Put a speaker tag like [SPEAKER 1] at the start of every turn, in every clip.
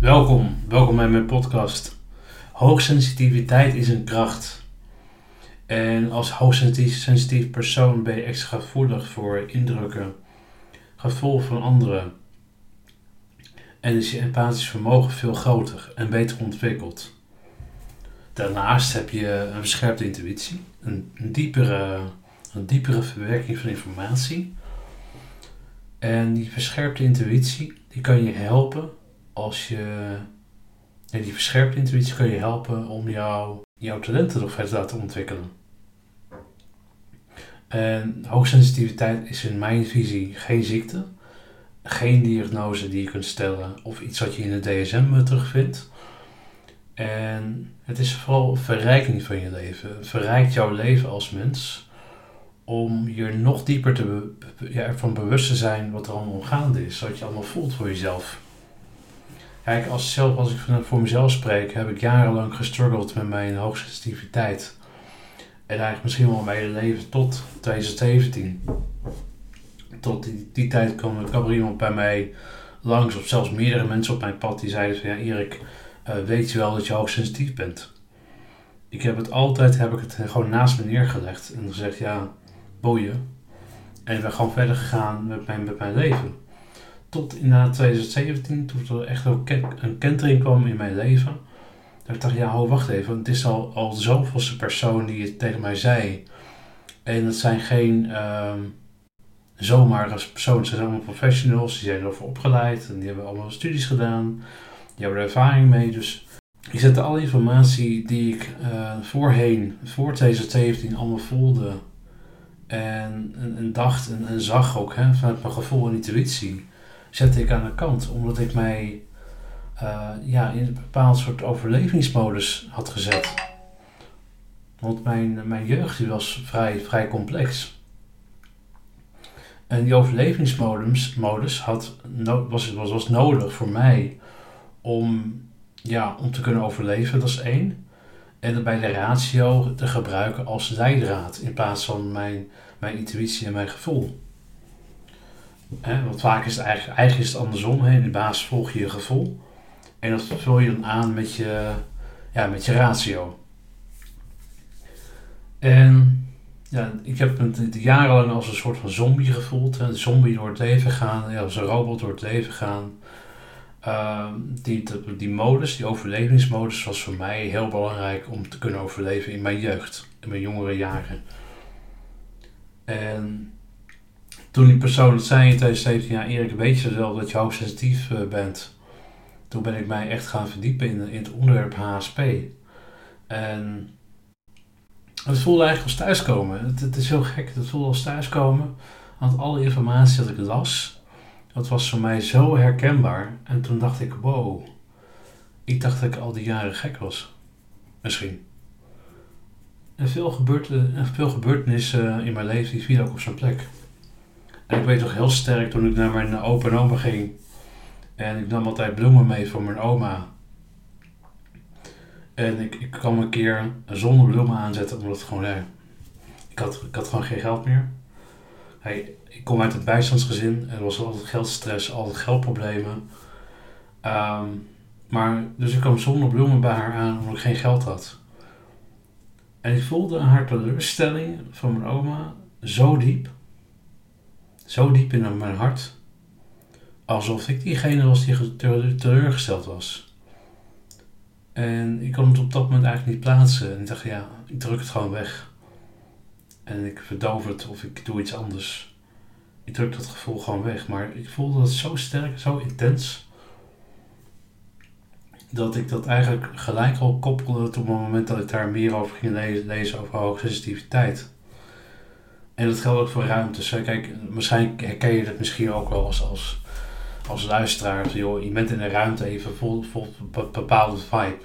[SPEAKER 1] Welkom, welkom bij mijn podcast. Hoogsensitiviteit is een kracht. En als hoogsensitief persoon ben je extra gevoelig voor indrukken, gevoel van anderen. En is je empathisch vermogen veel groter en beter ontwikkeld. Daarnaast heb je een verscherpte intuïtie, een, een diepere, een diepere verwerking van informatie. En die verscherpte intuïtie die kan je helpen als je die verscherpte intuïtie kan je helpen om jou, jouw talenten nog verder te laten ontwikkelen. En hoogsensitiviteit is in mijn visie geen ziekte, geen diagnose die je kunt stellen of iets wat je in het DSM terugvindt. En het is vooral verrijking van je leven. Het verrijkt jouw leven als mens om je nog dieper te ja, ervan bewust te zijn wat er allemaal gaande is. Wat je allemaal voelt voor jezelf. Kijk, als, zelf, als ik voor mezelf spreek, heb ik jarenlang gestruggeld met mijn hoogsensitiviteit. En eigenlijk misschien wel mijn hele leven tot 2017. Tot die, die tijd kwam, kwam er iemand bij mij langs, of zelfs meerdere mensen op mijn pad, die zeiden van ja, Erik, uh, weet je wel dat je hoogsensitief bent? Ik heb het altijd, heb ik het gewoon naast me neergelegd en gezegd ja, boeien. En ik ben gewoon verder gegaan met mijn, met mijn leven tot inderdaad 2017, toen er echt een kentering kwam in mijn leven. Dat ik dacht, ja, ho, wacht even. Het is al, al zoveelste persoon die het tegen mij zei. En het zijn geen uh, zomaar personen, ze zijn allemaal professionals. Die zijn erover opgeleid en die hebben allemaal studies gedaan. Die hebben er ervaring mee. Dus ik zette alle informatie die ik uh, voorheen, voor 2017, allemaal voelde. En, en, dacht en, en, zag ook hè, vanuit mijn gevoel en intuïtie zette ik aan de kant. Omdat ik mij uh, ja, in een bepaald soort overlevingsmodus had gezet. Want mijn, mijn jeugd die was vrij, vrij complex. En die overlevingsmodus modus had, was, was, was nodig voor mij om, ja, om te kunnen overleven, dat is één. En het bij de ratio te gebruiken als leidraad in plaats van mijn, mijn intuïtie en mijn gevoel. Hè, want vaak is het eigenlijk, eigenlijk is het andersom. Hè. In de basis volg je je gevoel. En dat vul je dan aan met je, ja, met je ratio. En ja, ik heb me jarenlang als een soort van zombie gevoeld. Een zombie door het leven gaan, ja, als een robot door het leven gaan. Uh, die, die modus, die overlevingsmodus, was voor mij heel belangrijk om te kunnen overleven in mijn jeugd, in mijn jongere jaren. En toen die persoon het zei in 2017, ja Erik, weet je wel dat je hoogsensitief uh, bent? Toen ben ik mij echt gaan verdiepen in, in het onderwerp HSP. En het voelde eigenlijk als thuiskomen. Het, het is heel gek, het voelde als thuiskomen. Want alle informatie dat ik las, dat was voor mij zo herkenbaar. En toen dacht ik, wow, ik dacht dat ik al die jaren gek was. Misschien. En veel, gebeurten, veel gebeurtenissen in mijn leven die vielen ook op zijn plek. En ik weet nog heel sterk toen ik naar mijn opa en oma ging. En ik nam altijd bloemen mee voor mijn oma. En ik, ik kwam een keer zonder bloemen aanzetten, omdat het gewoon, ja, ik, had, ik had gewoon geen geld meer. Hey, ik kom uit het bijstandsgezin er was altijd geldstress, altijd geldproblemen. Um, maar, dus ik kwam zonder bloemen bij haar aan omdat ik geen geld had. En ik voelde haar teleurstelling van mijn oma zo diep zo diep in mijn hart, alsof ik diegene was die teleurgesteld was. En ik kon het op dat moment eigenlijk niet plaatsen. En ik dacht, ja, ik druk het gewoon weg. En ik verdoof het of ik doe iets anders. Ik druk dat gevoel gewoon weg. Maar ik voelde het zo sterk, zo intens. Dat ik dat eigenlijk gelijk al koppelde op het moment dat ik daar meer over ging lezen, lezen over hoogsensitiviteit. En dat geldt ook voor ruimtes. Kijk, waarschijnlijk herken je dat misschien ook wel als, als, als luisteraar. Joh, je bent in een ruimte even vol, vol een bepaalde vibe.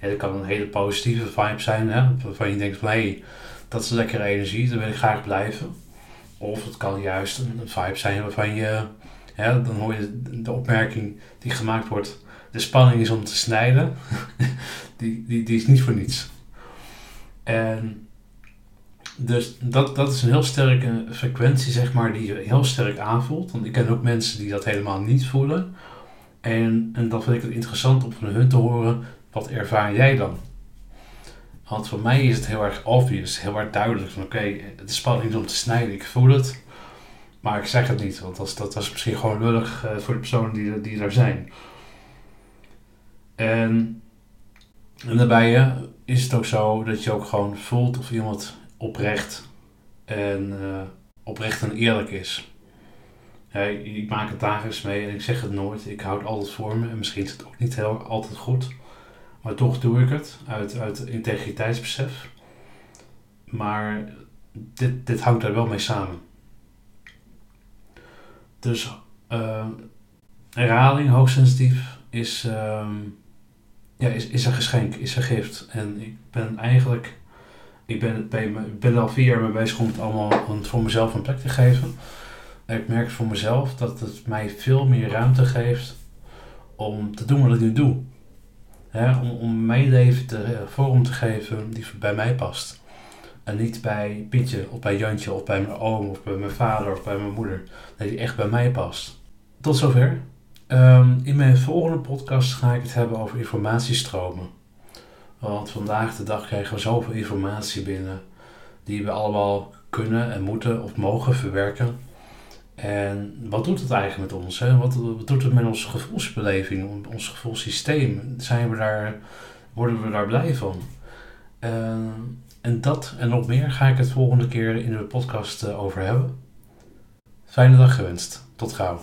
[SPEAKER 1] Ja, dat kan een hele positieve vibe zijn, hè, waarvan je denkt van hé, hey, dat is lekkere energie, daar wil ik graag blijven. Of het kan juist een vibe zijn waarvan je, dan hoor je de opmerking die gemaakt wordt, de spanning is om te snijden, die, die, die is niet voor niets. En dus dat, dat is een heel sterke frequentie, zeg maar, die je heel sterk aanvoelt. Want ik ken ook mensen die dat helemaal niet voelen. En, en dan vind ik het interessant om van hun te horen, wat ervaar jij dan? Want voor mij is het heel erg obvious, heel erg duidelijk van oké, het is spannend om te snijden, ik voel het. Maar ik zeg het niet, want dat, dat was misschien gewoon lullig uh, voor de personen die, die daar zijn. En, en daarbij is het ook zo dat je ook gewoon voelt of iemand oprecht en uh, oprecht en eerlijk is. ik maak het dagelijks mee en ik zeg het nooit. Ik houd altijd voor me en misschien is het ook niet heel, altijd goed. Maar toch doe ik het uit, uit integriteitsbesef. Maar dit, dit hangt daar wel mee samen. Dus uh, herhaling, hoogsensitief, is, uh, ja, is, is een geschenk, is een gift. En ik ben eigenlijk, ik ben, ben al vier jaar mee bezig om het allemaal voor mezelf een plek te geven. En ik merk voor mezelf dat het mij veel meer ruimte geeft om te doen wat ik nu doe. om, om mijn leven te, eh, vorm te geven die bij mij past. En niet bij Pietje of bij Jantje of bij mijn oom of bij mijn vader of bij mijn moeder. Nee, die echt bij mij past. Tot zover. Um, in mijn volgende podcast ga ik het hebben over informatiestromen. Want vandaag de dag krijgen we zoveel informatie binnen die we allemaal kunnen en moeten of mogen verwerken. En wat doet het eigenlijk met ons? Hè? Wat, doet het met onze gevoelsbeleving, ons gevoelssysteem? Zijn we daar, worden we daar blij van? En dat en nog meer ga ik het volgende keer in de podcast eh, over hebben. Fijne dag gewenst. Tot gauw.